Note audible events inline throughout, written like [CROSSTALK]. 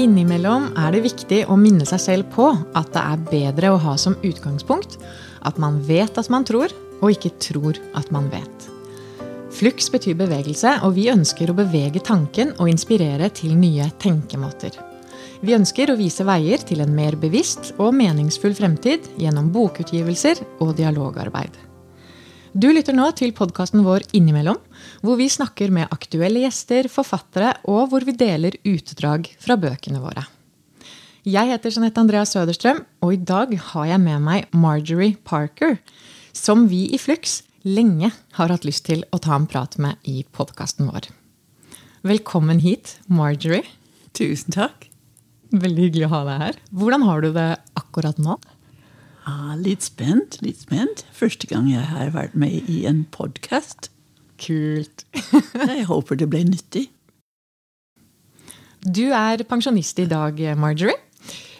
Innimellom er det viktig å minne seg selv på at det er bedre å ha som utgangspunkt at man vet at man tror, og ikke tror at man vet. Flux betyr bevegelse, og vi ønsker å bevege tanken og inspirere til nye tenkemåter. Vi ønsker å vise veier til en mer bevisst og meningsfull fremtid gjennom bokutgivelser og dialogarbeid. Du lytter nå til podkasten vår Innimellom, hvor vi snakker med aktuelle gjester, forfattere, og hvor vi deler utdrag fra bøkene våre. Jeg heter Jeanette Andrea Søderstrøm, og i dag har jeg med meg Marjorie Parker, som vi i Flux lenge har hatt lyst til å ta en prat med i podkasten vår. Velkommen hit, Marjorie. Tusen takk. Veldig hyggelig å ha deg her. Hvordan har du det akkurat nå? Ah, litt spent. litt spent. Første gang jeg har vært med i en podkast. Kult. [LAUGHS] jeg håper det ble nyttig. Du er pensjonist i dag, Marjorie.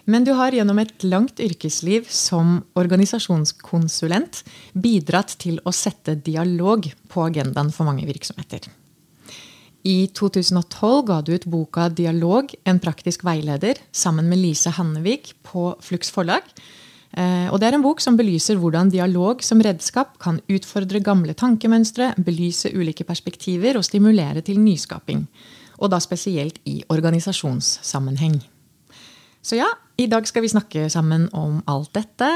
Men du har gjennom et langt yrkesliv som organisasjonskonsulent bidratt til å sette dialog på agendaen for mange virksomheter. I 2012 ga du ut boka 'Dialog en praktisk veileder' sammen med Lise Hannevik på Flux forlag. Eh, og det er en bok som belyser hvordan dialog som redskap kan utfordre gamle tankemønstre, belyse ulike perspektiver og stimulere til nyskaping. Og da spesielt i organisasjonssammenheng. Så ja, i dag skal vi snakke sammen om alt dette.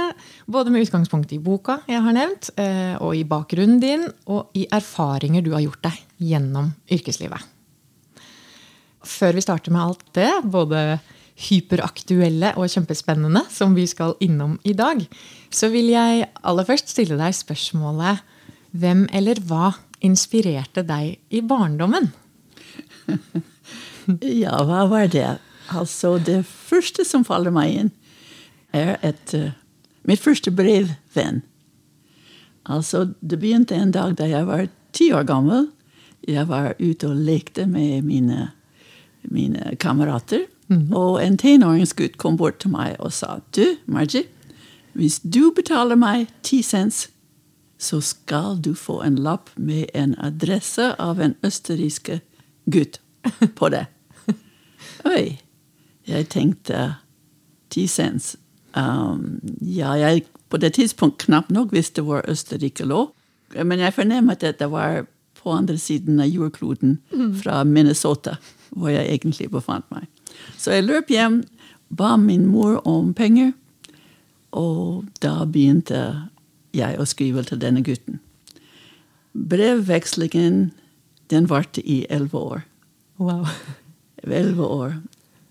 Både med utgangspunkt i boka jeg har nevnt, eh, og i bakgrunnen din, og i erfaringer du har gjort deg gjennom yrkeslivet. Før vi starter med alt det, både hyperaktuelle og kjempespennende som vi skal innom i dag, så vil jeg aller først stille deg spørsmålet hvem eller hva inspirerte deg i barndommen? [LAUGHS] ja, hva var det? Altså, det første som faller meg inn, er et uh, mitt første brevvenn. Altså, det begynte en dag da jeg var ti år gammel. Jeg var ute og lekte med mine, mine kamerater. Mm. Og en tenåringsgutt kom bort til meg og sa du, Margie, hvis du betaler meg ti cents, så skal du få en lapp med en adresse av en østerriksk gutt på det. [LAUGHS] Oi. Jeg tenkte ti cents. Um, ja, jeg på det tidspunkt knapt nok visste hvor Østerrike lå. Men jeg fornemmet at det var på andre siden av jordkloden, mm. fra Minnesota, hvor jeg egentlig befant meg. Så jeg løp hjem, ba min mor om penger, og da begynte jeg å skrive til denne gutten. Brevvekslingen den varte i elleve år. Wow. Elleve år.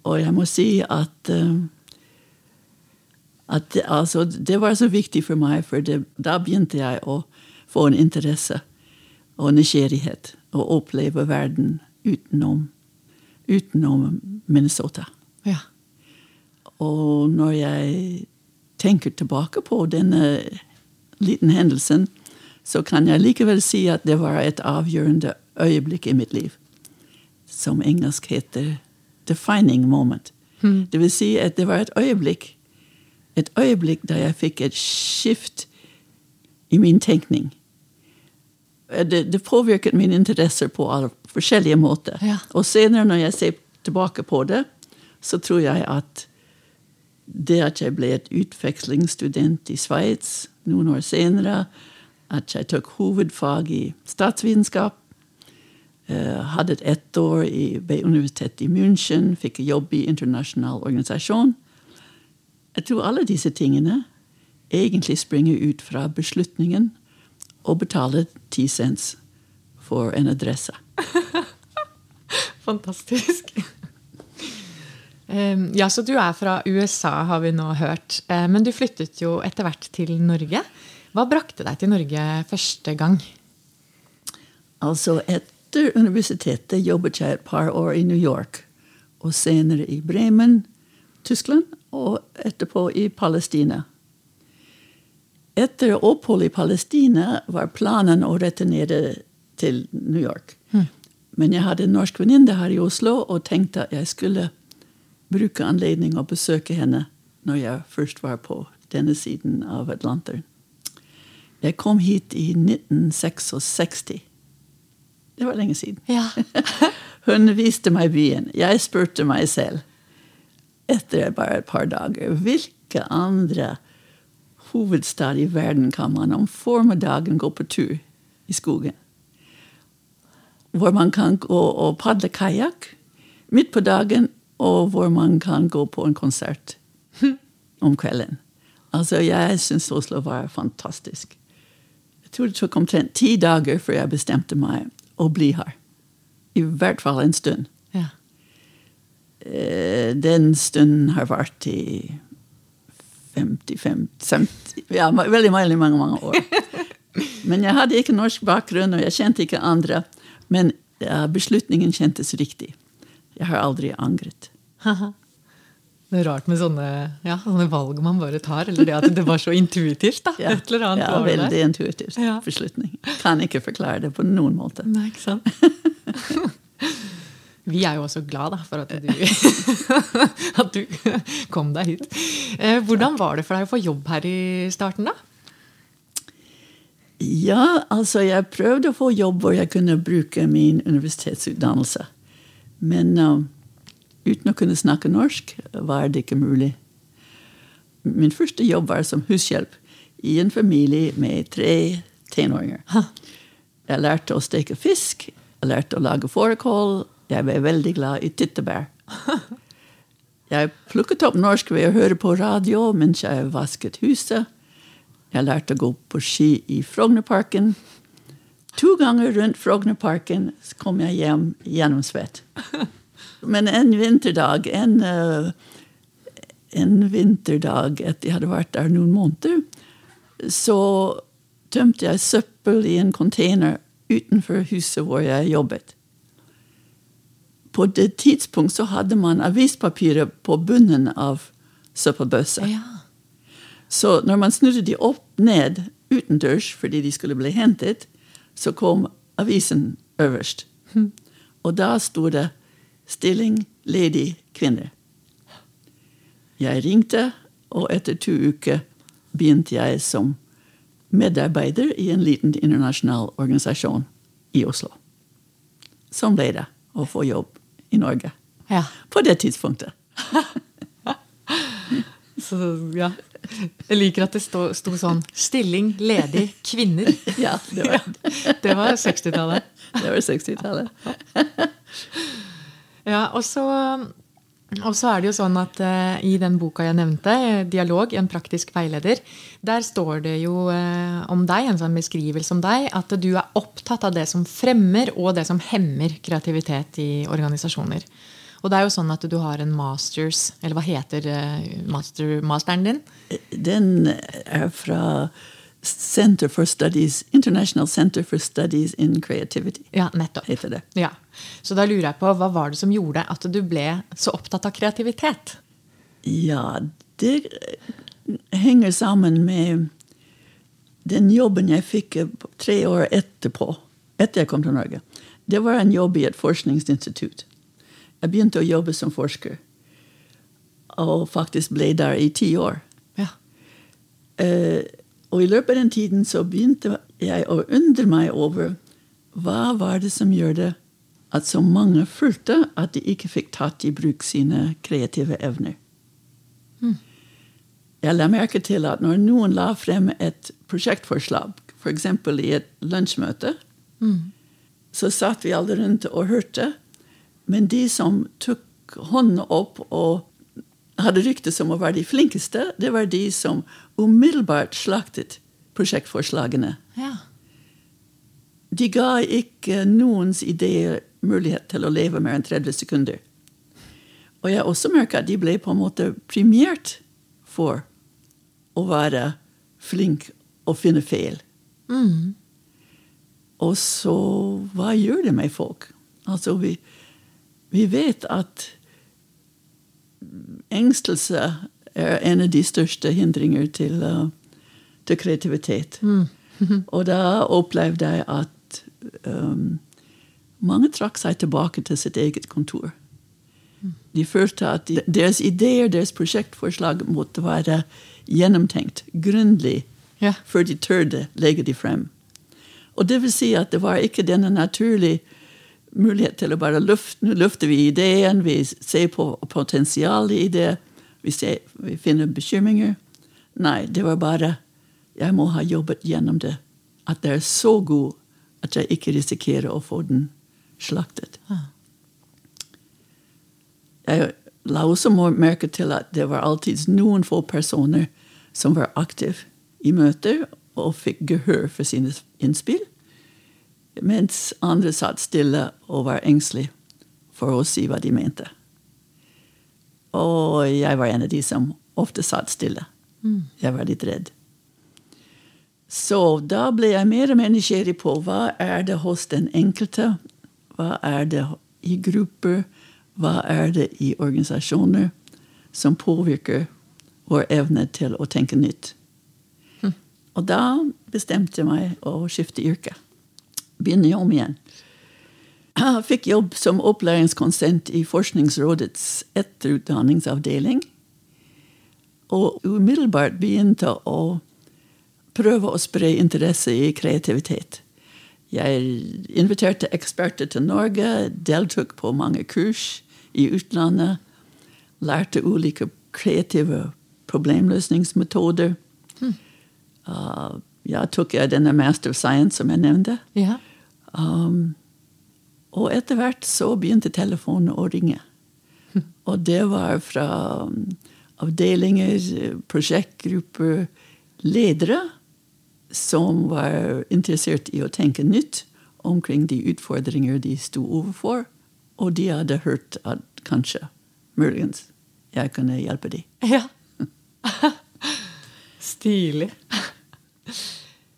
Og jeg må si at, uh, at det, altså, det, var så viktig for meg, for det, da begynte jeg å få en interesse og nysgjerrighet og oppleve verden utenom utenom Minnesota. Ja. Og når jeg tenker tilbake på denne liten hendelsen, så kan jeg likevel si at det var et avgjørende øyeblikk i mitt liv. Som engelsk heter 'defining moment'. Mm. Det vil si at det var et øyeblikk et øyeblikk da jeg fikk et skift i min tenkning. Det, det påvirket mine interesser på alle forskjellige måter. Ja. Og senere, når jeg ser tilbake på det, så tror jeg at det at jeg ble et utvekslingsstudent i Sveits noen år senere, at jeg tok hovedfag i statsvitenskap, uh, hadde et ettår ved universitetet i München, fikk jobb i internasjonal organisasjon Jeg tror alle disse tingene egentlig springer ut fra beslutningen å betale ti cents for en adresse. [LAUGHS] Fantastisk. Ja, så du er fra USA, har vi nå hørt. Eh, men du flyttet jo etter hvert til Norge. Hva brakte deg til Norge første gang? Altså, etter universitetet jobbet jeg et par år i New York. Og senere i Bremen, Tyskland, og etterpå i Palestina. Etter opphold i Palestina var planen å returnere til New York. Mm. Men jeg hadde en norsk venninne her i Oslo og tenkte at jeg skulle bruke anledning å besøke henne når jeg først var på denne siden av Atlanteren. Jeg kom hit i 1966. Det var lenge siden. Ja. [LAUGHS] Hun viste meg byen. Jeg spurte meg selv etter bare et par dager hvilke andre hovedstad i verden kan man om formiddagen gå på tur i skogen? Hvor man kan gå og padle kajakk midt på dagen, og hvor man kan gå på en konsert [LAUGHS] om kvelden. Altså, jeg syns Oslo var fantastisk. Jeg tror det tok omtrent ti dager før jeg bestemte meg å bli her. I hvert fall en stund. Ja. Eh, Den stunden har vart i 55 50, Ja, veldig, veldig mange, mange år. [LAUGHS] Men jeg hadde ikke norsk bakgrunn, og jeg kjente ikke andre. Men beslutningen kjentes riktig. Jeg har aldri angret. Det er rart med sånne, ja, sånne valg man bare tar, eller det at det var så intuitivt. da, [LAUGHS] Ja, et eller annet ja veldig intuitivt Ja. beslutning. Kan ikke forklare det på noen måte. Nei, ikke sant? [LAUGHS] Vi er jo også glad da, for at du, [LAUGHS] at du kom deg hit. Eh, Hvordan var det for deg å få jobb her i starten, da? Ja, altså jeg prøvde å få jobb hvor jeg kunne bruke min universitetsutdannelse. Men uh, uten å kunne snakke norsk var det ikke mulig. Min første jobb var som hushjelp i en familie med tre tenåringer. Jeg lærte å steke fisk, jeg lærte å lage fårikål, jeg ble veldig glad i tyttebær. [LAUGHS] Jeg plukket opp norsk ved å høre på radio mens jeg vasket huset. Jeg lærte å gå på ski i Frognerparken. To ganger rundt Frognerparken kom jeg hjem gjennomsvett. [LAUGHS] Men en vinterdag, en, eh, en vinterdag etter jeg hadde vært der noen måneder, så tømte jeg søppel i en container utenfor huset hvor jeg jobbet. På det tidspunkt så hadde man avispapiret på bunnen av søppelbøssa. Ja. Så når man snudde de opp ned utendørs fordi de skulle bli hentet, så kom avisen øverst. Og da sto det 'Stilling ledig kvinner'. Jeg ringte, og etter to uker begynte jeg som medarbeider i en liten internasjonal organisasjon i Oslo. Sånn ble det å få jobb i Norge. ja. På det tidspunktet. [LAUGHS] Så ja. Jeg liker at det sto, sto sånn 'stilling ledig kvinner'. [LAUGHS] Ja, det var, [LAUGHS] Det var 60-tallet. det var 60-tallet. [LAUGHS] Ja, og så, og så er det jo sånn at uh, i den boka jeg nevnte, eh, 'Dialog en praktisk veileder', der står det jo uh, om deg, en sånn beskrivelse om deg, at du er opptatt av det som fremmer og det som hemmer kreativitet i organisasjoner. Og det er jo sånn at du har en masters, eller hva heter eh, master, masteren din? Den er fra Center for Studies, International Center for Studies in Creativity, Ja, nettopp. heter det. Ja. Så da lurer jeg på, hva var det som gjorde at du ble så opptatt av kreativitet? Ja, det henger sammen med den jobben jeg fikk tre år etterpå, etter jeg kom til Norge. Det var en jobb i et forskningsinstitutt. Jeg begynte å jobbe som forsker, og faktisk ble der i ti år. Ja. Uh, og i løpet av den tiden så begynte jeg å undre meg over hva var det som gjorde at så mange følte at de ikke fikk tatt i bruk sine kreative evner. Jeg la merke til at når noen la frem et prosjektforslag, f.eks. i et lunsjmøte, så satt vi alle rundt og hørte. Men de som tok hånden opp og hadde rykte som å være de flinkeste, det var de som umiddelbart slaktet prosjektforslagene. ja. De ga ikke noens ideer mulighet til å leve mer enn 30 sekunder. Og jeg også merka at de ble på en måte premiert for å være flink og finne feil. Og så hva gjør det med folk? Altså, vi, vi vet at engstelse er en av de største hindringer til, uh, til kreativitet. [LAUGHS] og da opplevde jeg at um, mange trakk seg tilbake til sitt eget kontor. De følte at de, deres ideer, deres prosjektforslag måtte være gjennomtenkt, grundig, Ja. før de tørde legge de frem. Og det vil si at det var ikke denne naturlige mulighet til å bare lufte, nå lufter vi ideen, vi ser på potensialet i det, vi, ser, vi finner bekymringer. Nei, det var bare Jeg må ha jobbet gjennom det. At det er så god at jeg ikke risikerer å få den slaktet. Ah. Jeg la også merke til at det var alltid noen få personer som var aktive i møter og fikk gehør for sine innspill, mens andre satt stille og var engstelige for å si hva de mente. Og jeg var en av de som ofte satt stille. Jeg var litt redd. Så da ble jeg mer og mer nysgjerrig på hva er det hos den enkelte, hva er det i grupper, hva er det i organisasjoner som påvirker vår evne til å tenke nytt. Mm. Og da bestemte jeg meg å skifte yrke. Begynne om igjen. Jeg fikk jobb som opplæringskonsulent i Forskningsrådets etterutdanningsavdeling. Og umiddelbart begynte å prøve å spre interesse i kreativitet. Jeg inviterte eksperter til Norge, deltok på mange kurs i utlandet, lærte ulike kreative problemløsningsmetoder. Hmm. Uh, ja, tok jeg denne Master of Science, som jeg nevnte. Ja. Um, og etter hvert så begynte telefonen å ringe. [LAUGHS] Og det var fra um, avdelinger, prosjektgrupper, ledere som var interessert i å tenke nytt omkring de utfordringer de sto overfor. Og de hadde hørt at kanskje, muligens, jeg kunne hjelpe dem. Ja. [LAUGHS] Stilig.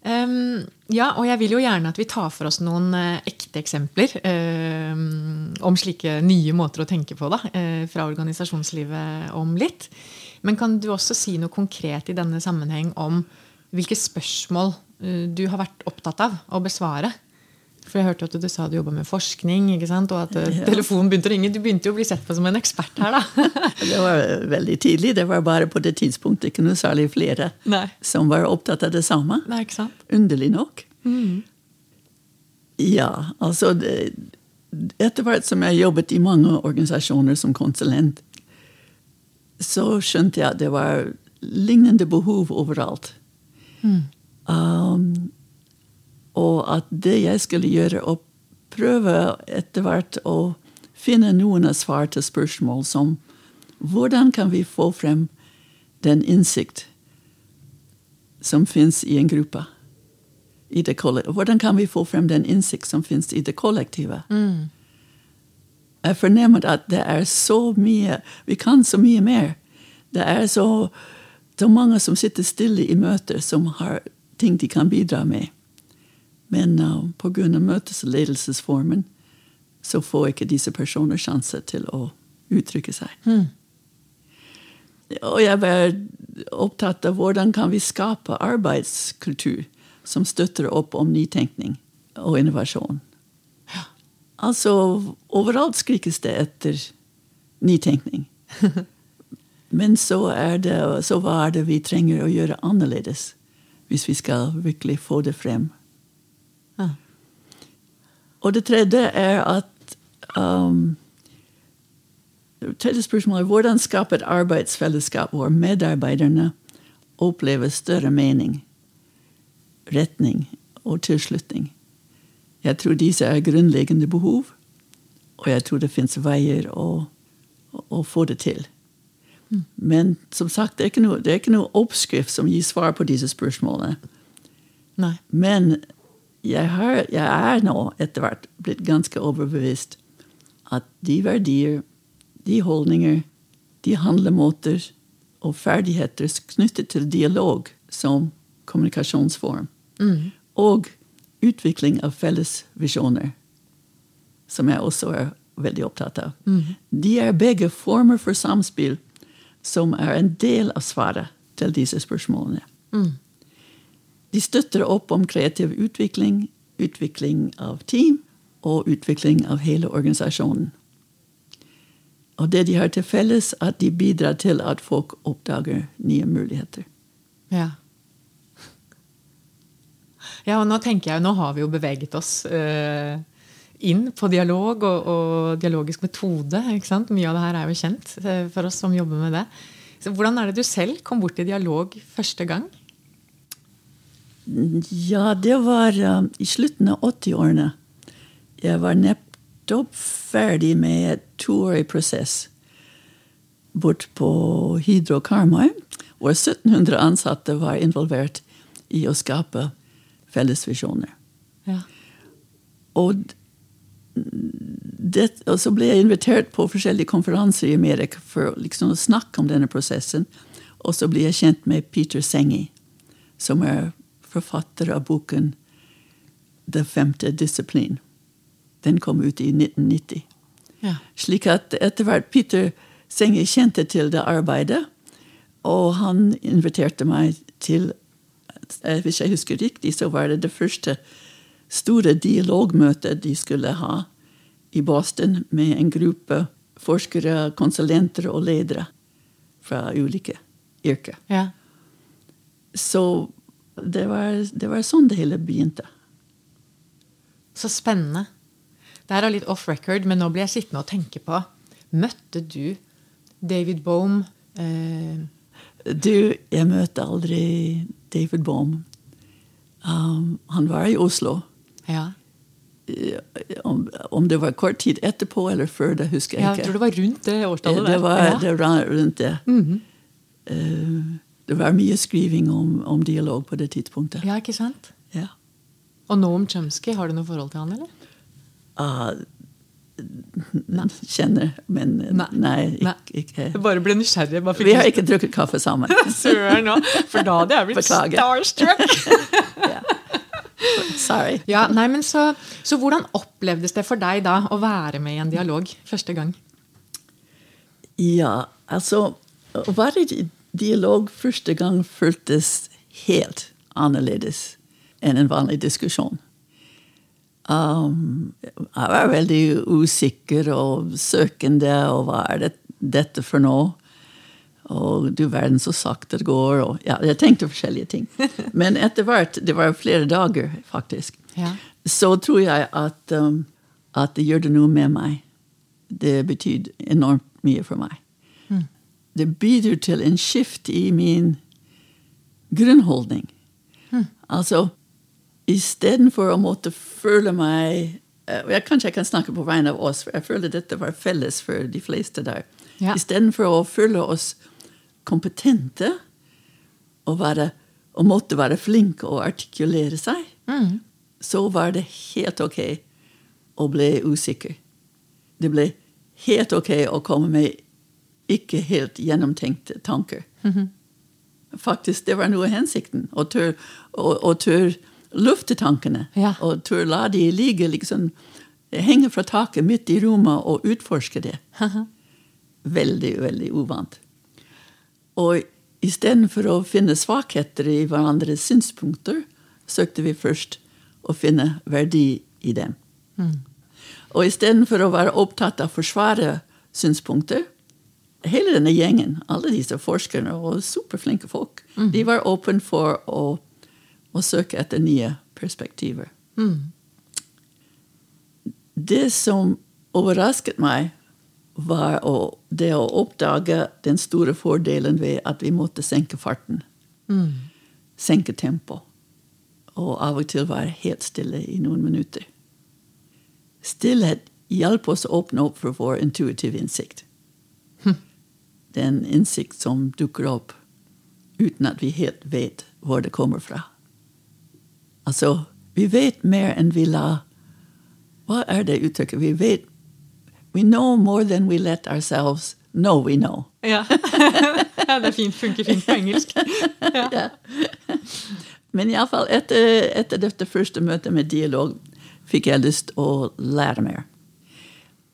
Um, ja, og jeg vil jo gjerne at vi tar for oss noen uh, ekte eksempler um, om slike nye måter å tenke på da, uh, fra organisasjonslivet om litt. Men kan du også si noe konkret i denne sammenheng om hvilke spørsmål uh, du har vært opptatt av å besvare? For jeg hørte at du sa du jobba med forskning, og at ja. telefonen begynte å ringe. Du begynte jo å bli sett på som en ekspert her, da. [LAUGHS] det var veldig tidlig. Det var bare på det tidspunktet ikke noe særlig flere Nei. som var opptatt av det samme. Nei, ikke sant? Underlig nok. Mm. Ja, altså det, Etter hvert som jeg jobbet i mange organisasjoner som konsulent, så skjønte jeg at det var lignende behov overalt. Mm. Um, og at det jeg skulle gjøre, å prøve etter hvert å finne noen svar til spørsmål som hvordan kan vi få frem den innsikt som fins i en gruppe? I det hvordan kan vi få frem den innsikt som fins i det kollektive? Mm. Jeg fornemmer at det er så mye Vi kan så mye mer. Det er så, så mange som sitter stille i møter, som har ting de kan bidra med. Men uh, pga. ledelsesformen så får ikke disse personene sjanse til å uttrykke seg. Mm. Og jeg var opptatt av hvordan kan vi skape arbeidskultur som støtter opp om nytenkning og innovasjon. Ja. Altså, overalt skrikes det etter nytenkning. [LAUGHS] Men så, er det, så hva er det vi trenger å gjøre annerledes hvis vi skal virkelig få det frem? Ja. Og det tredje er at um, det tredje spørsmålet er hvordan skape et arbeidsfellesskap hvor medarbeiderne opplever større mening, retning og tilslutning. Jeg tror disse er grunnleggende behov, og jeg tror det fins veier å, å, få det til. Mm. Men som sagt, det er, noe, det er ikke noe oppskrift som gir svar på disse spørsmålene. Nei. Men jeg, har, jeg er nå etter hvert blitt ganske overbevist at de verdier, de holdninger, de handlemåter og ferdigheter knyttet til dialog som kommunikasjonsform, Mm. og utvikling av felles visjoner, som jeg også er veldig opptatt av, Mm. de er begge former for samspill som er en del av svaret til disse spørsmålene. Mm. De støtter opp om kreativ utvikling, utvikling av team og utvikling av hele organisasjonen. Og det de har til felles, at de bidrar til at folk oppdager nye muligheter. Ja. Ja, og nå tenker jeg, nå har vi jo beveget oss uh, inn på dialog og, og dialogisk metode. ikke sant? Mye av det her er jo kjent eh, for oss som jobber med det. Så Hvordan er det du selv kom bort i dialog første gang? Ja, det var um, i slutten av 80-årene. Jeg var nettopp ferdig med et toårig prosess bort på Hydro Karmøy, hvor 1700 ansatte var involvert i å skape fellesvisjoner. Ja. Og, det, og så ble jeg invitert på forskjellige konferanser i Amerika for liksom å snakke om denne prosessen. Og så ble jeg kjent med Peter Sengi, som er forfatter av boken Det femte disiplin. Den kom ut i 1990. Ja. Slik at etter hvert Peter Senge kjente til det arbeidet, og han inviterte meg til eh, Hvis jeg husker riktig, så var det det første store dialogmøtet de skulle ha i Boston med en gruppe forskere, konsulenter og ledere fra ulike yrker. ja. Så det var, det var sånn det hele begynte. Så spennende. Det her er litt off record, men nå blir jeg sittende og tenke på Møtte du David Bohm eh, Du, jeg møtte aldri David Bohm. Um, han var i Oslo. Ja. Om, om det var kort tid etterpå eller før, det husker jeg ikke. Jeg tror det var rundt det årstallet det var, ja. det var rundt det. Mhm. Eh, det var mye skriving om, om dialog på det tidspunktet. ja, ikke sant? Ja. Og Noam Chomsky, har du noe forhold til han, eller? Ah, [LAUGHS] kjenner, men eh, Nei. nei, Nei. ikke, ikke. Jeg bare ble nysgjerrig. Bare fikk Vi har ikke drukket kaffe sammen. [LAUGHS] Søren nå, for da hadde jeg blitt starstruck. [LAUGHS] ja. Sorry. Ja, nei, men så, så hvordan opplevdes det for deg da å være med i en dialog første gang? Ja, altså Å være i dialog første gang føltes helt annerledes enn en vanlig diskusjon. Um, jeg var veldig usikker og søkende, og hva er det, dette for noe? Og du verden så sakte det går. Og, ja, jeg tenkte forskjellige ting. [LAUGHS] Men etter hvert, det var flere dager faktisk, Ja. så tror jeg at, um, at det gjør det noe med meg. Det betydde enormt mye for meg. Det bidrar til en skift i min grunnholdning. Altså, istedenfor å måtte føle meg og jeg Kanskje jeg kan snakke på vegne av oss, for jeg føler dette var felles for de fleste der. Ja. Istedenfor å føle oss kompetente og, være, og måtte være flinke og artikulere seg, Mm. så var det helt ok å bli usikker. Det ble helt ok å komme med ikke helt gjennomtenkte tanker. Faktisk, det var noe av hensikten. Å tør, å, å tør lufte tankene. Ja. Og tør la de ligge liksom Henge fra taket midt i rommet og utforske det. Veldig, veldig uvant. Og istedenfor å finne svakheter i hverandres synspunkter, søkte vi først å finne verdi i dem. Og istedenfor å være opptatt av å forsvare synspunkter Hele denne gjengen, alle disse forskerne og superflinke folk, de var åpne for å, å søke etter nye perspektiver. Det som overrasket meg, var å, det å oppdage den store fordelen ved at vi måtte senke farten. Senke tempo. Og av og til være helt stille i noen minutter. Stillhet hjalp oss å åpne opp for vår intuitive innsikt. Det er en innsikt som dukker opp uten at vi helt vet hvor det kommer fra. Altså, vi vet mer enn vi la Hva er det uttrykket? Vi vet We know more than we let ourselves know we know. Ja. [LAUGHS] ja, det fint, funker fint på engelsk. Ja. [LAUGHS] Men iallfall etter, etter dette første møtet med dialog fikk jeg lyst å lære mer.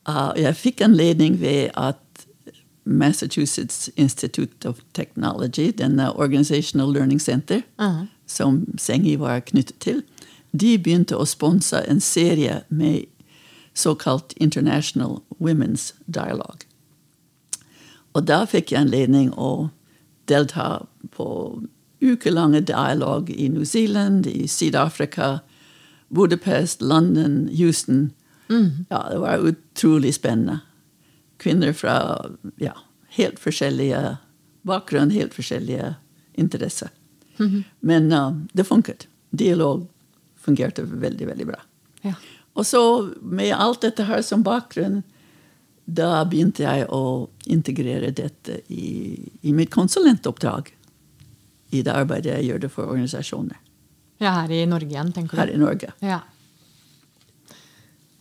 Uh, jeg fikk anledning ved at Massachusetts Institute of Technology, denne Organizational Learning Center, som Sengi var knyttet til, de begynte å sponse en serie med såkalt International Women's Dialogue. Og da fikk jeg anledning å delta på ukelange dialog i New Zealand, i Syd-Afrika, Budapest, London, Houston Ja, det var utrolig spennende. Kvinner fra ja, helt forskjellige bakgrunn, helt forskjellige interesser. Men uh, det funket. Dialog fungerte veldig, veldig bra. Ja. Og så med alt dette her som bakgrunn, da begynte jeg å integrere dette i, i mitt konsulentoppdrag. I det arbeidet jeg gjør det for organisasjoner ja, her i Norge igjen, tenker du? her i Norge. Ja.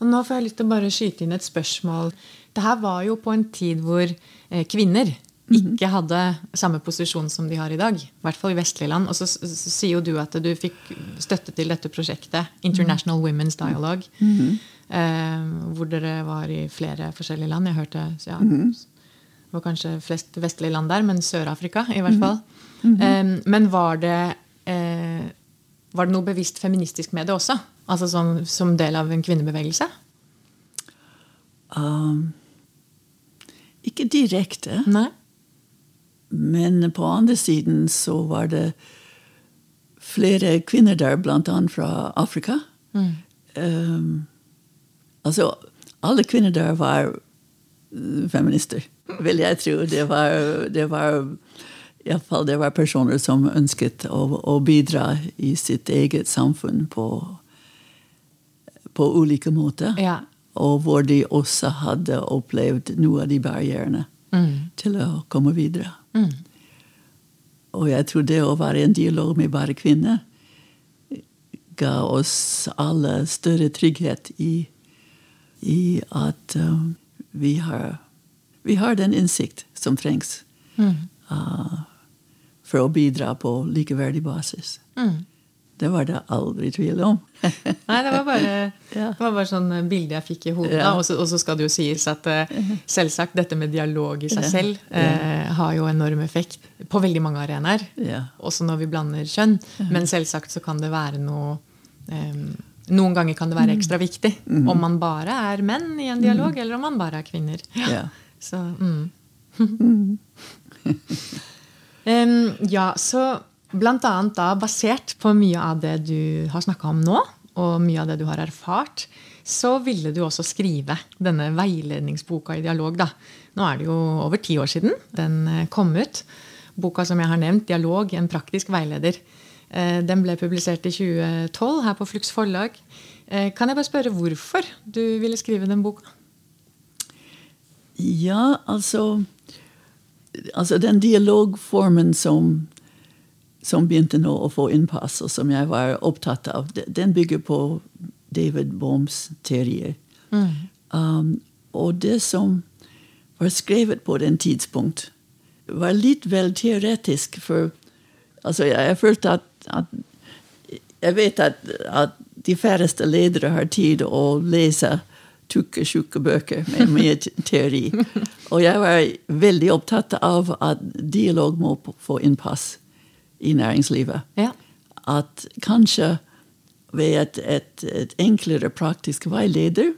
Og nå får jeg lyst til å bare skyte inn et spørsmål. Det her var jo på en tid hvor eh, kvinner ikke hadde samme posisjon som de har i dag. I hvert fall i vestlige land. Og så, sier jo du at du fikk støtte til dette prosjektet, International Women's Dialogue. eh, hvor dere var i flere forskjellige land. Jeg hørte ja, Det var kanskje flest vestlige land der, men Sør-Afrika i hvert fall. Eh, men var det eh, var det noe bevisst feministisk med det også? Altså sånn, Som del av en kvinnebevegelse? Um, ikke direkte, Nei? men på andre siden så var det flere kvinner der, annet fra Afrika. Um, altså, alle kvinner der var feminister, vil jeg tro. Det var, det var i alle fall det var personer som ønsket å, å bidra i sitt eget samfunn på, på ulike måter. Ja. Og hvor de også hadde opplevd noe av de barrierene til å komme videre. Og jeg tror det å være i en dialog med bare kvinner ga oss alle større trygghet i, i at um, vi, har, vi har den innsikt som trengs uh, for å bidra på likeverdig basis. Det var det aldri tvil om. [LAUGHS] Nei, det var bare, [LAUGHS] Ja. det var bare sånn bilde jeg fikk i hodet. Ja. Og så- Og så skal det jo sies at eh, [LAUGHS] selvsagt dette med dialog i seg Ja. selv eh, har jo enorm effekt på veldig mange arenaer. Ja. Også når vi blander kjønn. Men selvsagt så kan det være noe eh, Noen ganger kan det være ekstra viktig om man bare er menn i en dialog, eller om man bare er kvinner. Ja. Så, mm. um, ja, så blant annet da, basert på mye av det du har snakka om nå, og mye av det du har erfart, så ville du også skrive denne veiledningsboka i dialog. da. Nå er det jo over ti år siden den eh, kom ut. Boka som jeg har nevnt, 'Dialog en praktisk veileder'. Eh, Den ble publisert i 2012 her på Flux forlag. Eh, Kan jeg bare spørre hvorfor du ville skrive den boka? Ja, altså, altså Den dialogformen som, som begynte nå å få innpass, og som jeg var opptatt av, den bygger på David Bohms teorier. Um, og det som var skrevet på den tidspunkt, var litt vel teoretisk. For altså, jeg, følte at, at Jeg vet at, at de færreste ledere har tid å lese tukke, tjukke bøker med [LAUGHS] mye teori. Og jeg var veldig opptatt av at dialog må få innpass i næringslivet. Ja. At kanskje ved et, et, et enklere praktisk veileder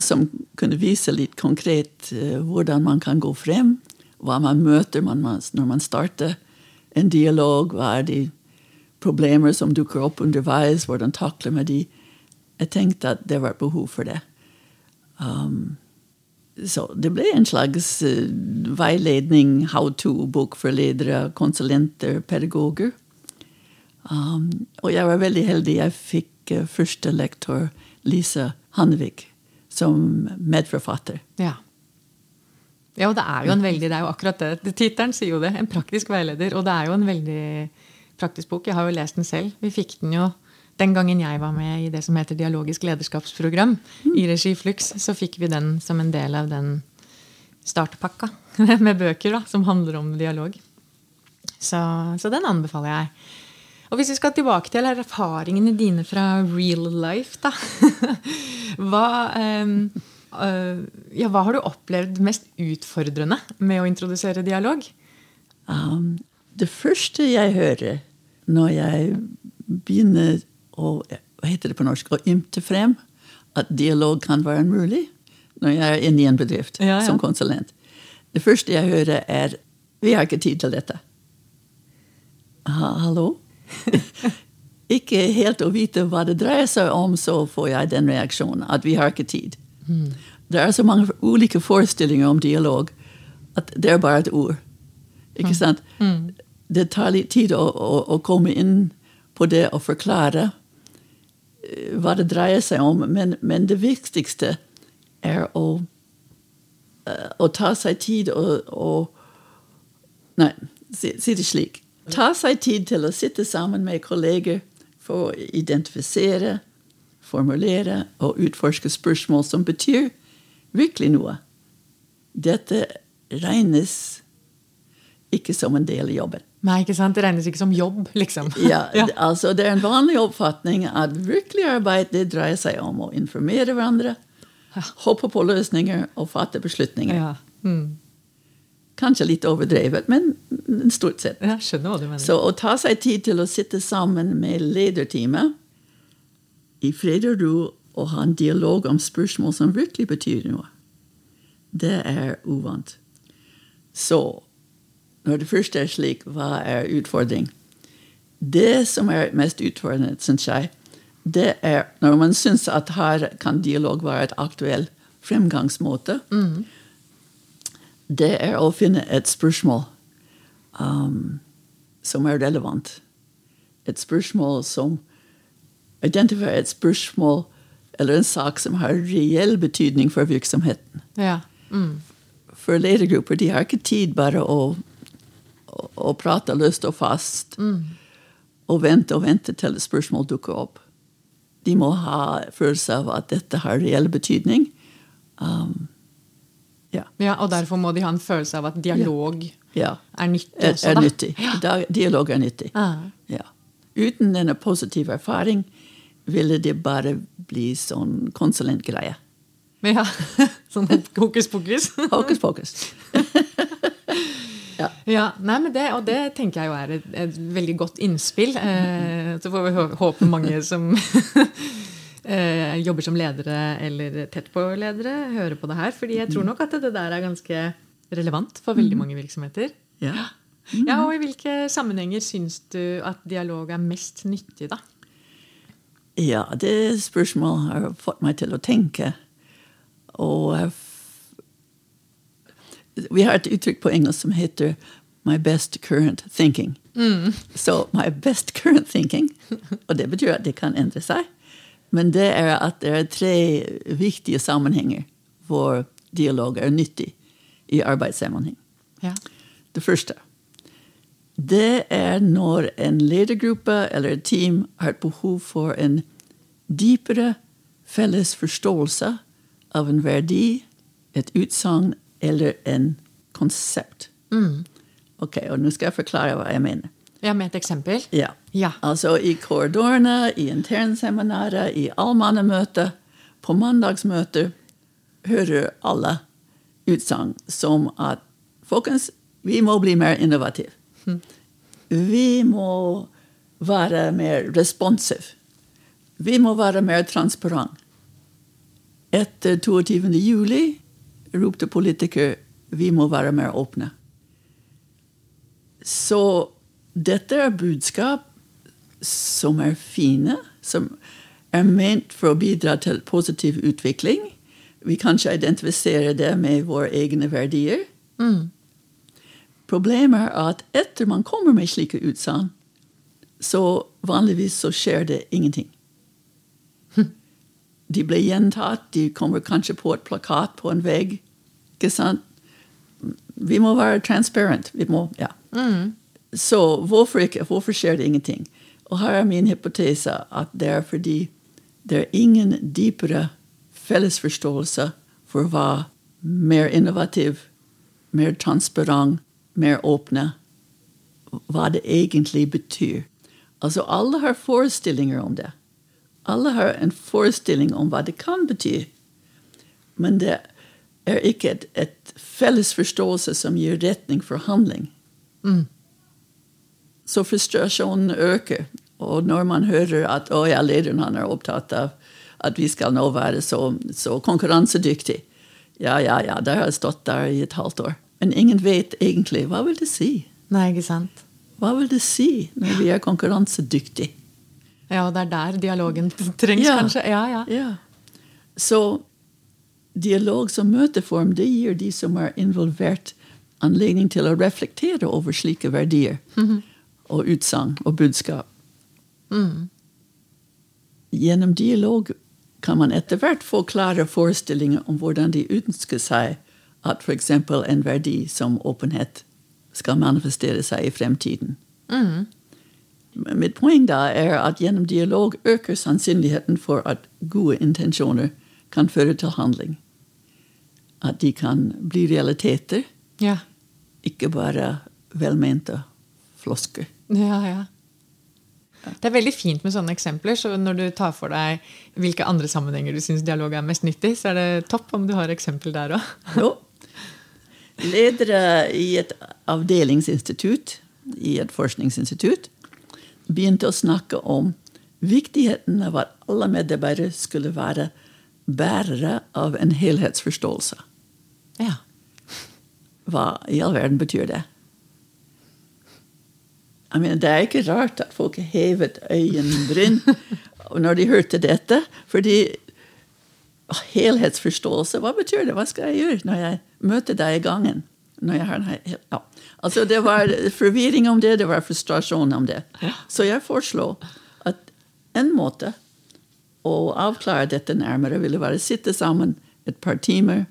som kunne vise litt konkret eh, hvordan man kan gå frem, hva man møter når man starter en dialog, hva er de problemer som dukker opp underveis, hvordan takler man de. Jeg tenkte at det var behov for det. Um, så det ble en slags eh, veiledning, how to-bok for ledere, konsulenter, pedagoger. Um, og jeg var veldig heldig. Jeg fikk uh, første lektor, Lise Hannevik, som medforfatter. Ja. Ja, og det er jo en veldig, det er jo akkurat det Tittelen sier jo det. En praktisk veileder. Og det er jo en veldig praktisk bok. Jeg har jo lest den selv. Vi fikk den jo den gangen jeg var med i det som heter Dialogisk lederskapsprogram i regi Flux, så fikk vi den som en del av den startpakka [LAUGHS] med bøker da, som handler om dialog. Så, så den anbefaler jeg. Og hvis vi skal tilbake til erfaringene dine fra real life, da. [LAUGHS] Hva, um, uh, ja, hva har du opplevd mest utfordrende med å introdusere dialog? Um, det første jeg hører når jeg begynner å hva heter det på norsk, å ymte frem at dialog kan være mulig, når jeg er inne i en bedrift Ja, ja. som konsulent Det første jeg hører, er 'Vi har ikke tid til dette'. Ha, hallo? [LAUGHS] ikke helt å vite hva det dreier seg om, så får jeg den reaksjonen at vi har ikke tid. Det er så mange ulike forestillinger om dialog at det er bare et ord. Ikke sant? Det tar litt tid å, å, å komme inn på det og forklare hva det dreier seg om, men, men det viktigste er å, eh, å ta seg tid og, Nei, si, si det slik. Ta seg tid til å sitte sammen med kolleger for å identifisere, formulere og utforske spørsmål som betyr virkelig noe. Dette regnes ikke som en del av jobben. Nei, ikke sant? Det regnes ikke som jobb, liksom. [LAUGHS] Ja, altså Det er en vanlig oppfatning at virkelig arbeid det dreier seg om å informere hverandre, hoppe på løsninger og fatte beslutninger. Ja. Mm. Kanskje litt overdrevet, men stort sett. Jeg skjønner hva du mener. Så å ta seg tid til å sitte sammen med lederteamet i fred og ro og ha en dialog om spørsmål som virkelig betyr noe, det er uvant. Så når det først er slik, hva er utfordring? Det som er mest utfordrende, syns jeg, det er når man syns at her kan dialog være et aktuell fremgangsmåte. Mm. Det er å finne et spørsmål um, som er relevant. Et spørsmål som identifiserer et spørsmål eller en sak som har reell betydning for virksomheten. Ja. Mm. For ledergrupper de har ikke tid bare å, å prate løst og fast og vente og vente til et spørsmål dukker opp. De må ha følelse av at dette har reell betydning. Um, ja. ja, Og derfor må de ha en følelse av at dialog ja. er nyttig også, er er nyttig. Da- Dialog er nyttig. Ja. Ja. Uten denne positive erfaring ville det bare bli sånn konsulentgreie. Ja. [LAUGHS] Sånn hokus pokus. Hokus pokus. [LAUGHS] Ja, nei, men det, Og det tenker jeg jo er et, et veldig godt innspill. Eh, så får vi håpe mange som [LAUGHS] eh, jobber som ledere eller tett på ledere, hører på det her. fordi jeg tror nok at det der er ganske relevant for veldig mange virksomheter. Ja. Ja, og I hvilke sammenhenger syns du at dialog er mest nyttig, da? ja, det spørsmålet har fått meg til å tenke. Og jeg vi har et uttrykk på engelsk som heter 'my best current thinking'. Så my best current thinking, og det betyr at det kan endre seg, men det er at det er tre viktige sammenhenger hvor dialog er nyttig i arbeidssammenheng. Ja. Det første det er når en ledergruppe eller et team har et behov for en dypere felles forståelse av en verdi, et utsagn eller en konsept. Ok, og nå skal jeg forklare hva jeg mener. ja, Med et eksempel? Ja. Ja. Altså i korridorene, i internseminarer, i allmannemøter, på mandagsmøter hører alle utsagn som at folkens, vi må bli mer innovative. Vi må være mer responsive. Vi må være mer transparent. Etter 22. juli ropte politikere vi må være mer åpne. Så dette er budskap som er fine, som er ment for å bidra til positiv utvikling. Vi kan ikke identifisere det med våre egne verdier. Problemet er at etter man kommer med slike utsagn, så vanligvis så skjer det ingenting. De blir gjentatt, de kommer kanskje på et plakat på en vegg. Ikke sant? Vi må være transparent. Vi må, ja. Så hvorfor ikke? Hvorfor skjer det ingenting? Og her er min hypotese at det er fordi det er ingen dypere fellesforståelse for hva mer innovativ, mer transparent, mer åpne, hva det egentlig betyr. Altså alle har forestillinger om det. Alle har en forestilling om hva det kan bety. Men det er ikke et, et felles forståelse som gir retning for handling. Så frustrasjonen øker. Og når man hører at å ja, lederen han er opptatt av at vi skal nå være så, så konkurransedyktig. Ja, ja, ja, det har jeg stått der i et halvt år. Men ingen vet egentlig hva vil det si. Nei, ikke sant? Hva vil det si når vi er konkurransedyktige? Ja, det er der dialogen [LAUGHS] trengs, Ja. kanskje? Ja, ja. Ja. Så dialog som møteform det gir de som er involvert, anledning til å reflektere over slike verdier og utsagn og budskap. Mm. Gjennom dialog kan man etter hvert få klare forestillinger om hvordan de ønsker seg at f.eks. en verdi som åpenhet skal manifestere seg i fremtiden. Mitt poeng da er at gjennom dialog øker sannsynligheten for at gode intensjoner kan føre til handling. At de kan bli realiteter, Ja. ikke bare velmente flosker. Ja, ja. Det er veldig fint med sånne eksempler. så Når du tar for deg hvilke andre sammenhenger du syns dialog er mest nyttig, så er det topp om du har eksempel der òg. [LAUGHS] Jo. Ledere i et avdelingsinstitutt, i et forskningsinstitutt, begynte å snakke om viktigheten av at alle medarbeidere skulle være bærere av en helhetsforståelse. Ja. Hva i all verden betyr det? Jeg mener, det er ikke rart at folk hevet øyenbryn når de hørte dette. Fordi helhetsforståelse, hva betyr det? Hva skal jeg gjøre når jeg møter deg i gangen? Når jeg har en, hel- ja. Altså, det var forvirring om det, det var frustrasjon om det. Så jeg foreslo at en måte å avklare dette nærmere ville være å sitte sammen et par timer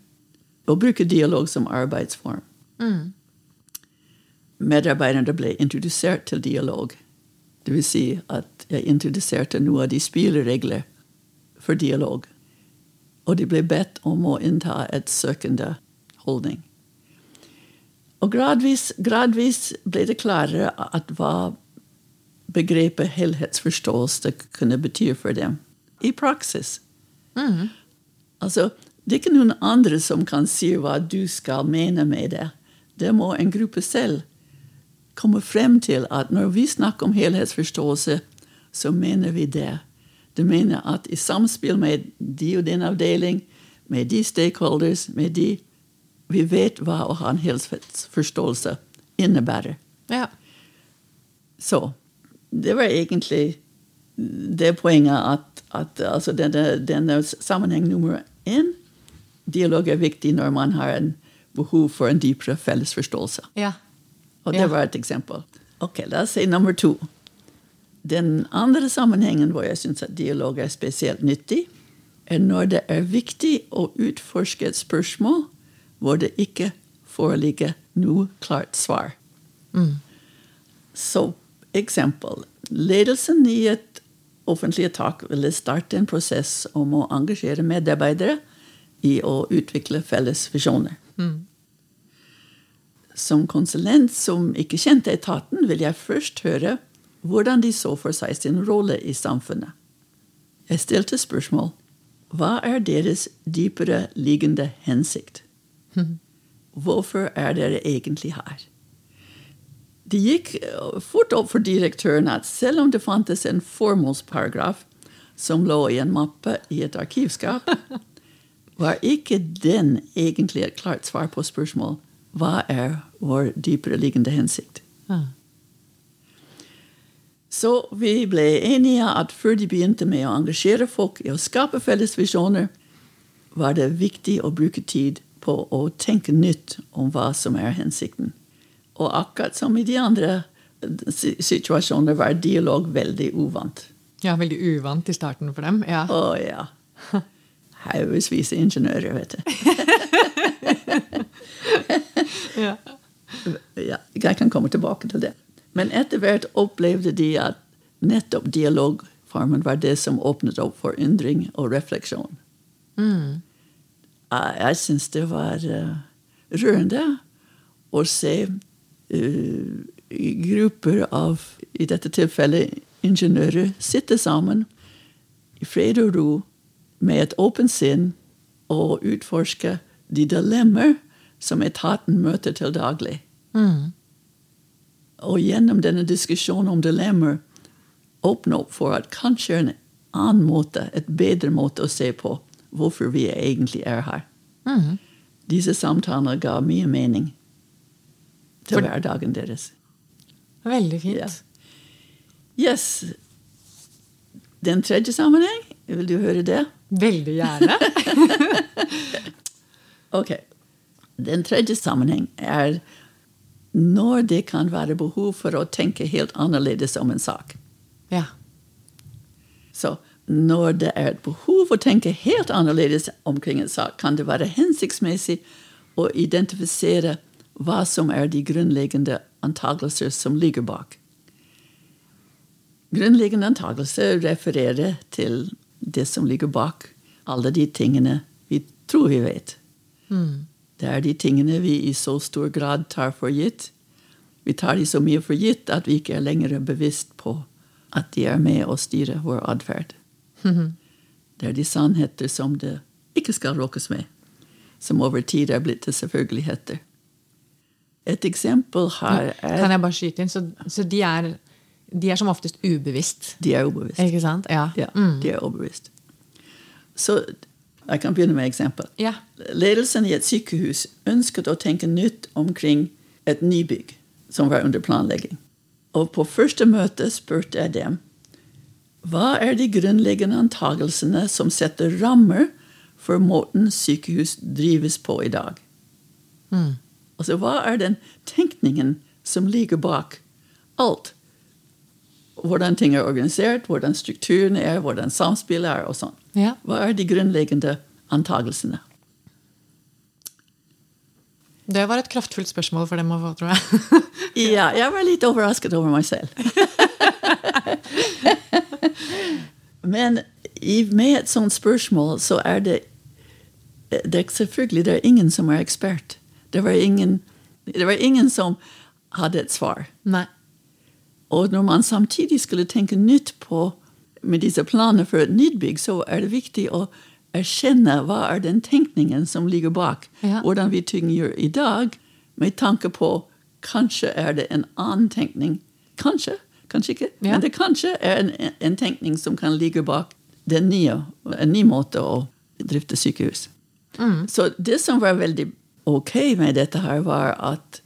og bruke dialog som arbeidsform. Medarbeiderne ble introdusert til dialog. Det vil si at jeg introduserte noen av de spilleregler for dialog. Og de ble bedt om å innta et søkende holdning. Og gradvis, gradvis ble det klarere at hva begrepet helhetsforståelse kunne bety for dem i praksis. Altså, det er ikke noen andre som kan si hva du skal mene med det. Det må en gruppe selv komme frem til at når vi snakker om helhetsforståelse, så mener vi det. Det mener at i samspill med de og din avdeling, med de stakeholders, med de Vi vet hva å ha en helhetsforståelse innebærer. ja. Så det var egentlig det poenget at, at altså denne, denne sammenheng nummer én Dialog er viktig når man har en behov for en dypere felles forståelse. ja. Og det Ja. var et eksempel. Ok, La oss si nummer to. Den andre sammenhengen hvor jeg syns at dialog er spesielt nyttig, er når det er viktig å utforske et spørsmål hvor det ikke foreligger noe klart svar. Så eksempel. Ledelsen i et offentlig etat ville starte en prosess om å engasjere medarbeidere i å utvikle felles visjoner. Som konsulent som ikke kjente etaten, vil jeg først høre hvordan de så for seg sin rolle i samfunnet. Jeg stilte spørsmål. Hva er deres dypere liggende hensikt? [LAUGHS] Hvorfor er dere egentlig her? Det gikk eh, fort opp for direktøren at selv om det fantes en formålsparagraf som lå i en mappe i et arkivskap, [LAUGHS] var ikke den egentlig et klart svar på spørsmål hva er vår dypere liggende hensikt. Så vi ble enige at før de begynte med å engasjere folk i å skape felles visjoner, var det viktig å bruke tid på å tenke nytt om hva som er hensikten. Og akkurat som i de andre si- situasjoner var dialog veldig uvant. ja, veldig uvant i starten for dem. Ja. Å ja. [LAUGHS] Haugevis ingeniører, vet du. [LAUGHS] Ja. ja, jeg kan komme tilbake til det. Men etter hvert opplevde de at nettopp dialogformen var det som åpnet opp for undring og refleksjon. Jeg, jeg syns det var eh, rørende å se eh, grupper av, i dette tilfellet, ingeniører sitte sammen i fred og ro med et åpent sinn og utforske de dilemmaer som etaten møter til daglig. Og gjennom denne diskusjonen om dilemmaer åpne opp for at kanskje en annen måte, et bedre måte å se på hvorfor vi egentlig er her. Disse samtalene ga mye mening til For- hverdagen deres. Veldig fint. Ja. Yes. Den tredje sammenheng Vil du høre det? Veldig gjerne. [LAUGHS] Ok. Den tredje sammenheng er når det kan være behov for å tenke helt annerledes om en sak. Ja. Så når det er et behov å tenke helt annerledes omkring en sak, kan det være hensiktsmessig å identifisere hva som er de grunnleggende antakelser som ligger bak. Grunnleggende antakelser refererer til det som ligger bak alle de tingene vi tror vi vet. Det er de tingene vi i så stor grad tar for gitt. Vi tar de så mye for gitt at vi ikke er lenger bevisst på at de er med å styre vår atferd. Det er de sannheter som det ikke skal råkes med, som over tid er blitt til selvfølgeligheter. Et eksempel her er Kan jeg bare skyte inn? Så, så de, er, de er som oftest ubevisst. De er ubevisst. Ikke sant? Ja. Ja, de er ubevisst. Så jeg kan begynne med et eksempel. Ja. Ledelsen i et sykehus ønsket å tenke nytt omkring et nybygg som var under planlegging. Og på første møte spurte jeg dem hva er de grunnleggende antagelsene som setter rammer for måten sykehus drives på i dag? Altså, hva er den tenkningen som ligger bak alt? Hvordan ting er organisert, hvordan strukturen er, hvordan samspillet er, og sånn. Ja. Hva er de grunnleggende antagelsene? Det var et kraftfullt spørsmål for dem å få, tror jeg. [LAUGHS] Ja, jeg var litt overrasket over meg selv. [LAUGHS] Men med et sånt spørsmål så er det, det er Selvfølgelig det er ingen som er ekspert. Det var ingen, det var ingen som hadde et svar. Nei. Og når man samtidig skulle tenke nytt på med disse planene for et nytt bygg, så er det viktig å erkjenne hva er den tenkningen som ligger bak. Ja. Hvordan vi tynger i dag, med tanke på kanskje er det en annen tenkning. Kanskje, kanskje ikke. Ja. Men det kanskje er en, en tenkning som kan ligge bak den nye, en ny måte å drifte sykehus. Så det som var veldig ok med dette her, var at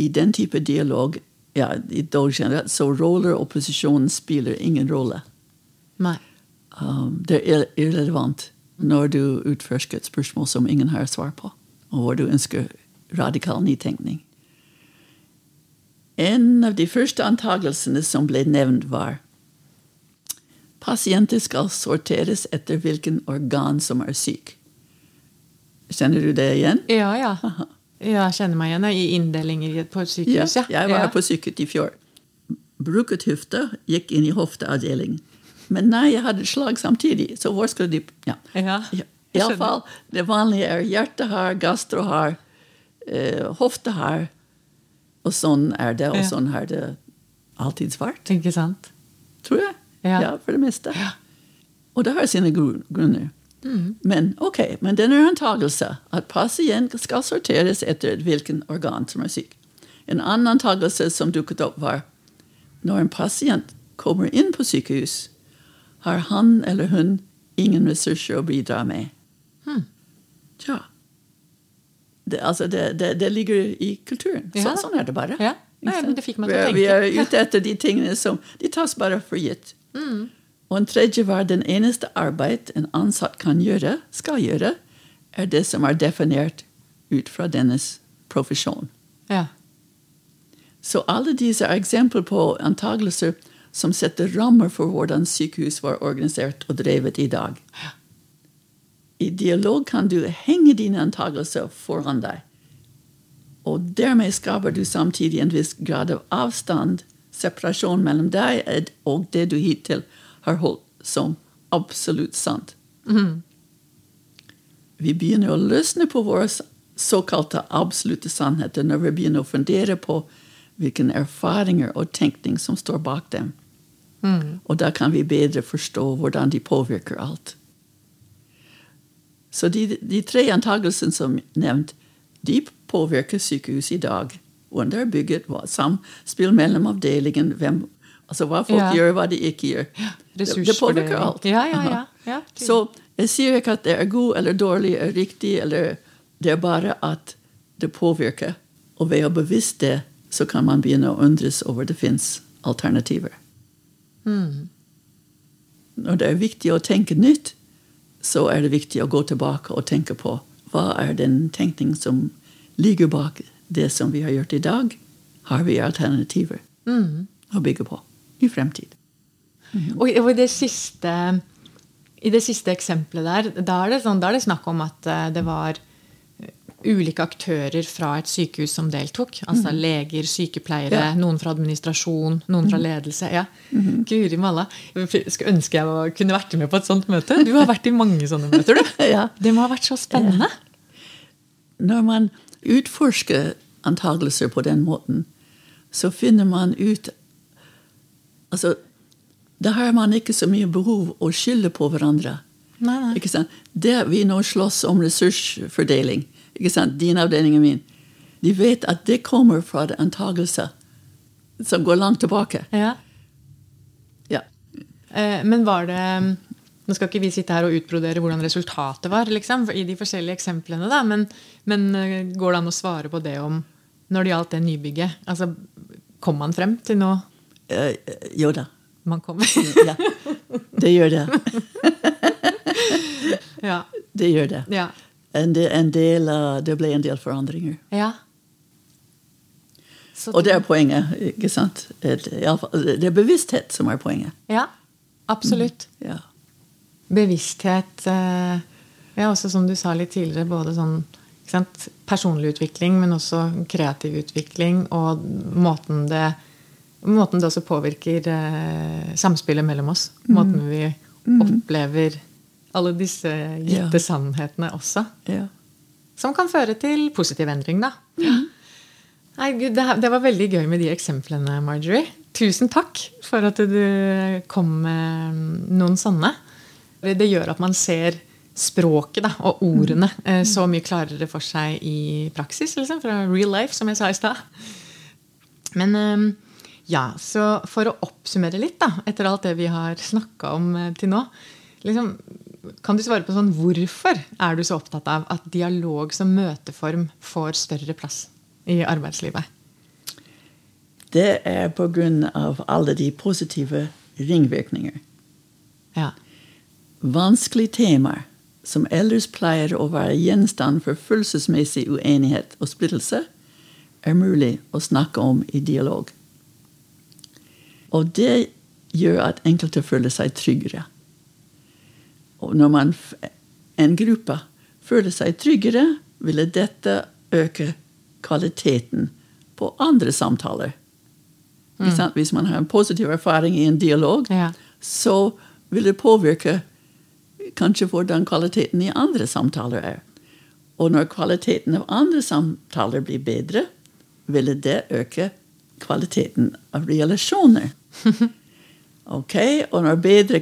i den type dialog ja, i dag generelt, så roller opposisjonen spiller ingen rolle. Um, det er irrelevant når du utforsker et spørsmål som ingen har svar på, og hvor du ønsker radikal nytenkning. En av de første antagelsene som ble nevnt, var pasienter skal sorteres etter hvilken organ som er syk. Kjenner du det igjen? Ja, ja. Jeg kjenner meg igjen i inndelinger på et sykehus. Ja, jeg var ja. på sykehus i fjor. Bruket hofte, gikk inn i hofteavdelingen. Men nei, jeg hadde slag samtidig, så hvor skulle de Ja. Ja, Ja, Iallfall, det vanlige er hjertehar, gastro har, eh, hoftehår, og sånn er det, og Ja. sånn er det alltid svart, Ikke sant? tror jeg. Ja. for det meste. Og det har sine grunner. Mm. Men ok, men den er antagelse at pasient skal sorteres etter hvilken organ som er syk. En annen antagelse som dukket opp, var når en pasient kommer inn på sykehus, har han eller hun ingen ressurser å bidra med. Tja. Det, altså det, det, det ligger i kulturen. Ja. Så, sånn er det bare. Ja. Nei, men det fikk meg til å er- vi er ute etter de tingene som De tas bare for gitt. Og en tredje var den eneste arbeid en ansatt kan gjøre, skal gjøre, er det som er definert ut fra dennes profesjon. Ja. Så alle disse er eksempler på antagelser som setter rammer for hvordan sykehus var organisert og drevet i dag. I dialog kan du henge dine antagelser foran deg. Og dermed skaper du samtidig en viss grad av avstand, separasjon mellom deg og det du hittil har holdt som absolutt sant. Vi begynner å løsne på våre såkalte absolutte sannheter når vi begynner å fundere på hvilke erfaringer og tenkning som står bak dem. Og da kan vi bedre forstå hvordan de påvirker alt. Så de, de tre antagelsene som nevnt, de påvirker sykehuset i dag. Hvordan det er bygget, hva samspill mellom avdelingen, hvem, altså hva folk Ja. gjør, hva de ikke gjør. Det, det påvirker alt. Ja, ja, ja. Ja. Så jeg sier ikke at det er god eller dårlig eller riktig, eller det er bare at det påvirker. Og ved å bevisst det, så kan man begynne å undres over det fins alternativer. når det er viktig å tenke nytt, så er det viktig å gå tilbake og tenke på hva er den tenkning som ligger bak det som vi har gjort i dag. Har vi alternativer å bygge på i fremtid? I- og i, det siste, I det siste eksempelet der, da er det, sånn, da er det snakk om at eh, det var ulike aktører fra et sykehus som deltok. Altså leger, sykepleiere, Ja. noen fra administrasjon, noen fra ledelse. Ja. Guri malla. Skulle ønske jeg kunne vært med på et sånt møte. Du har vært i mange sånne møter, du. [LAUGHS] Ja. Det må ha vært så spennende. Når man utforsker antagelser på den måten, så finner man ut Altså, da har man ikke så mye behov å skylde på hverandre. Nei, nei. Ikke sant? Det vi nå slåss om ressursfordeling, ikke sant? din avdeling og min, de vet at det kommer fra antagelser som går langt tilbake. Ja. Ja. Eh, Men var det Nå skal ikke vi sitte her og utbrodere hvordan resultatet var liksom, i de forskjellige eksemplene, da, men, men eh, går det an å svare på det om når det gjaldt det nybygget? Altså, kom man frem til noe Eh, jo da. man kommer. [LAUGHS] Ja. Det gjør det. ja. Det gjør det. Ja. En del, en del, eh, det ble en del forandringer. ja. Så Og det er poenget. ikke sant? Det er bevissthet som er poenget. Ja, absolutt. Ja. Bevissthet eh, Ja, også som du sa litt tidligere, både sånn ikke sant, personlig utvikling, men også kreativ utvikling, og måten det Måten det også påvirker eh, samspillet mellom oss. Måten vi opplever alle disse gitte Ja. sannhetene også. ja. Som kan føre til positiv endring, da. Nei, Gud, det, det var veldig gøy med de eksemplene, Marjorie. Tusen takk for at du kom med noen sånne. Det gjør at man ser språket da, og ordene mm. så mye klarere for seg i praksis. Liksom, fra real life, som jeg sa i stad. Men eh, ja, så for å oppsummere litt, da, etter alt det vi har snakka om eh, til nå liksom, Kan du svare på sånn hvorfor er du så opptatt av at dialog som møteform får større plass i arbeidslivet? Det er av alle de positive ringvirkninger. Ja. Vanskelige temaer som ellers pleier å være gjenstand for følelsesmessig uenighet og splittelse, er mulig å snakke om i dialog. Og det gjør at enkelte føler seg tryggere. Og når man, en gruppe føler seg tryggere, ville dette øke kvaliteten på andre samtaler. Mm. Hvis man har en positiv erfaring i en dialog, Ja. så vil det påvirke kanskje hvordan kvaliteten i andre samtaler er. Og når kvaliteten av andre samtaler blir bedre, ville det øke kvaliteten av relasjoner. [LAUGHS] Ok, Og når bedre,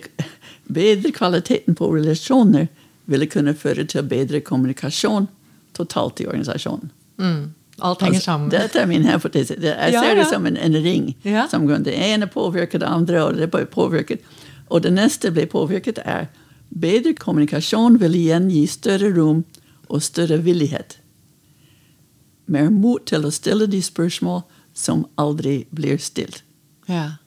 bedre kvaliteten på relasjoner ville kunne føre til bedre kommunikasjon totalt i organisasjonen. Mm. Alt henger Altså, sammen. Dette er min hypotese. Jeg Jeg Ja, ser det som en, en ring. Ja. Som det ene påvirker det andre, og det blir påvirket. Og det neste blir påvirket, er bedre kommunikasjon vil igjen gi større rom og større villighet. Mer mot til å stille de spørsmål som aldri blir stilt. Ja.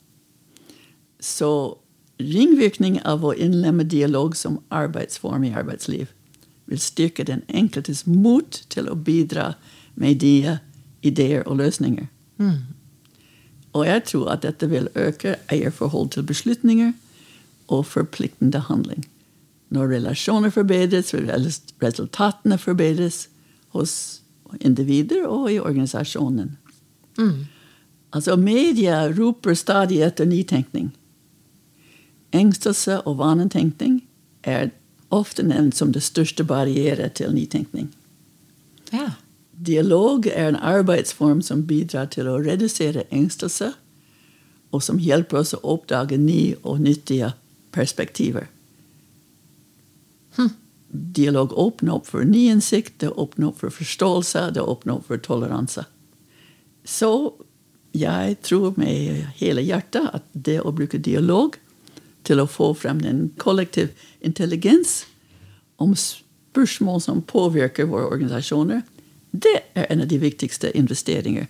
Så ringvirkning av å innlemme dialog som arbeidsform i arbeidsliv vil styrke den enkeltes mot til å bidra med ideer, ideer og løsninger. Og jeg tror at dette vil øke eierforhold til beslutninger og forpliktende handling. Når relasjoner forbedres, vil resultatene forbedres hos individer og i organisasjonen. Altså, media roper stadig etter nytenkning. Engstelse og vanetenkning er ofte nevnt som det største barriere til nytenkning. ja. Dialog er en arbeidsform som bidrar til å redusere engstelse, og som hjelper oss å oppdage nye og nyttige perspektiver. Dialog åpner opp for ny innsikt, det åpner opp for forståelse, det åpner opp for toleranse. Så jeg tror med hele hjertet at det å bruke dialog til å få frem en kollektiv intelligens om spørsmål som påvirker våre organisasjoner, det er en av de viktigste investeringer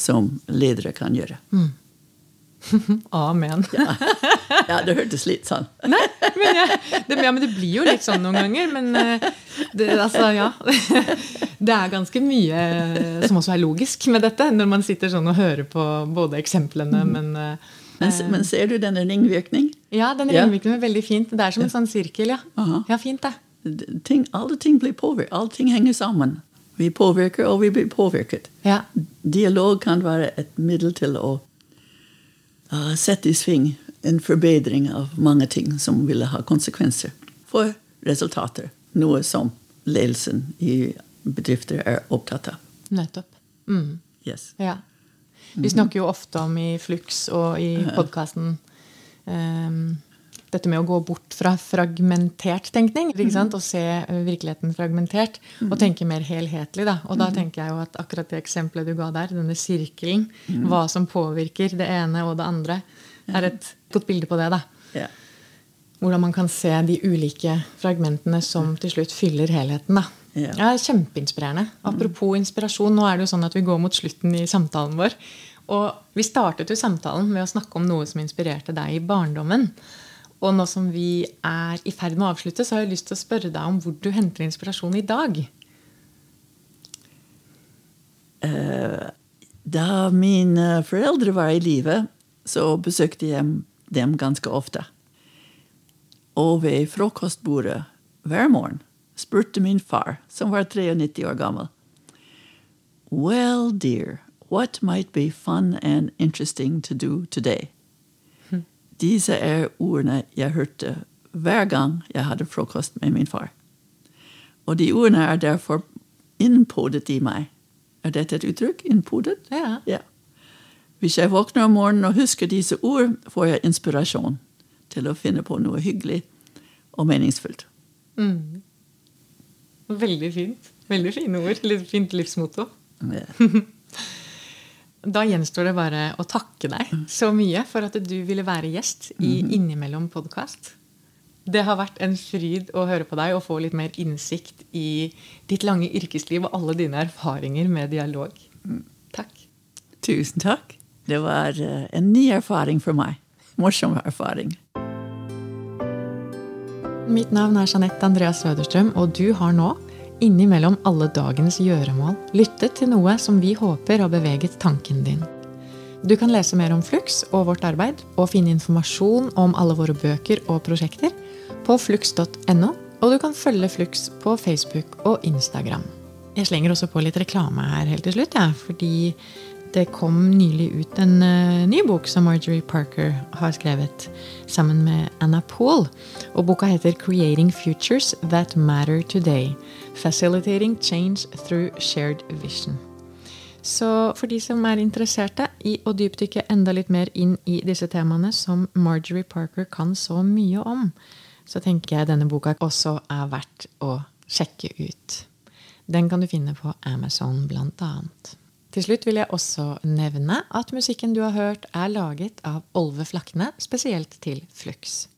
som ledere kan gjøre. [LAUGHS] Amen. Ja, ja det hørtes litt sånn. Nei, men, ja, det, ja, men det blir jo litt sånn noen ganger. Men eh, det, altså, ja. [LAUGHS] Det er ganske mye som også er logisk med dette, når man sitter sånn og hører på både eksemplene, Mm. men eh, Men, men ser du denne ringvirkning? Ja, den ringvirkningen er veldig fint. Det er som en sånn sirkel, ja. Aha. Ja, fint det. Ting, alle ting blir påvirket. Alle ting henger sammen. Vi påvirker, og vi blir påvirket. Ja. Dialog kan være et middel til å uh, sette i sving en forbedring av mange ting som ville ha konsekvenser for resultater. Noe som ledelsen i bedrifter er opptatt av. Nettopp. Mm. Yes. Ja. Vi snakker jo ofte om i Flux og i podkasten dette med å gå bort fra fragmentert tenkning sant? og se virkeligheten fragmentert. Og tenke mer helhetlig. Da. Og da tenker jeg jo at akkurat det eksempelet du ga der, denne sirkelen, hva som påvirker det ene og det andre, er et godt bilde på det. da. Hvordan man kan se de ulike fragmentene som til slutt fyller helheten. da. Ja. Ja, Kjempeinspirerende. Apropos inspirasjon, nå er det jo sånn at vi går mot slutten i samtalen vår. Og vi startet jo samtalen med å snakke om noe som inspirerte deg i barndommen. Og nå som vi er i ferd med å avslutte, så har jeg lyst til å spørre deg om hvor du henter inspirasjon i dag. Da mine foreldre var i live, så besøkte jeg dem ganske ofte. Og ved frokostbordet hver morgen spurte min far, som var 93 år gammel, Well, dear, what might be fun and interesting to do today? Disse er ordene jeg hørte hver gang jeg hadde frokost med min far. Og de ordene er derfor innpodet i meg. Er dette et uttrykk? Innpodet? Ja. Ja. Hvis jeg våkner om morgenen og husker disse ord, får jeg inspirasjon til å finne på noe hyggelig og meningsfullt. Veldig fint. Veldig fine ord. Litt fint livsmotto. Da gjenstår det bare å takke deg så mye for at du ville være gjest i Innimellom podkast. Det har vært en fryd å høre på deg og få litt mer innsikt i ditt lange yrkesliv og alle dine erfaringer med dialog. Takk. Tusen takk. Det var eh, en ny erfaring for meg. Morsom erfaring. Mitt navn er Jeanette Andreas Søderstrøm, og du har nå, innimellom alle dagens gjøremål, lyttet til noe som vi håper har beveget tanken din. Du kan lese mer om Flux og vårt arbeid, og finne informasjon om alle våre bøker og prosjekter på flux.no, og du kan følge Flux på Facebook og Instagram. Jeg slenger også på litt reklame her helt til slutt, ja, fordi det kom nylig ut en uh, ny bok som Marjorie Parker har skrevet sammen med Anna Poole. Og boka heter 'Creating Futures That Matter Today'. Facilitating Change Through Shared Vision. Så for de som er interesserte i å dypdykke enda litt mer inn i disse temaene som Marjorie Parker kan så mye om, så tenker jeg denne boka også er verdt å sjekke ut. Den kan du finne på Amazon blant annet. Til slutt vil jeg også nevne at musikken du har hørt, er laget av Olve Flakne, spesielt til Flux.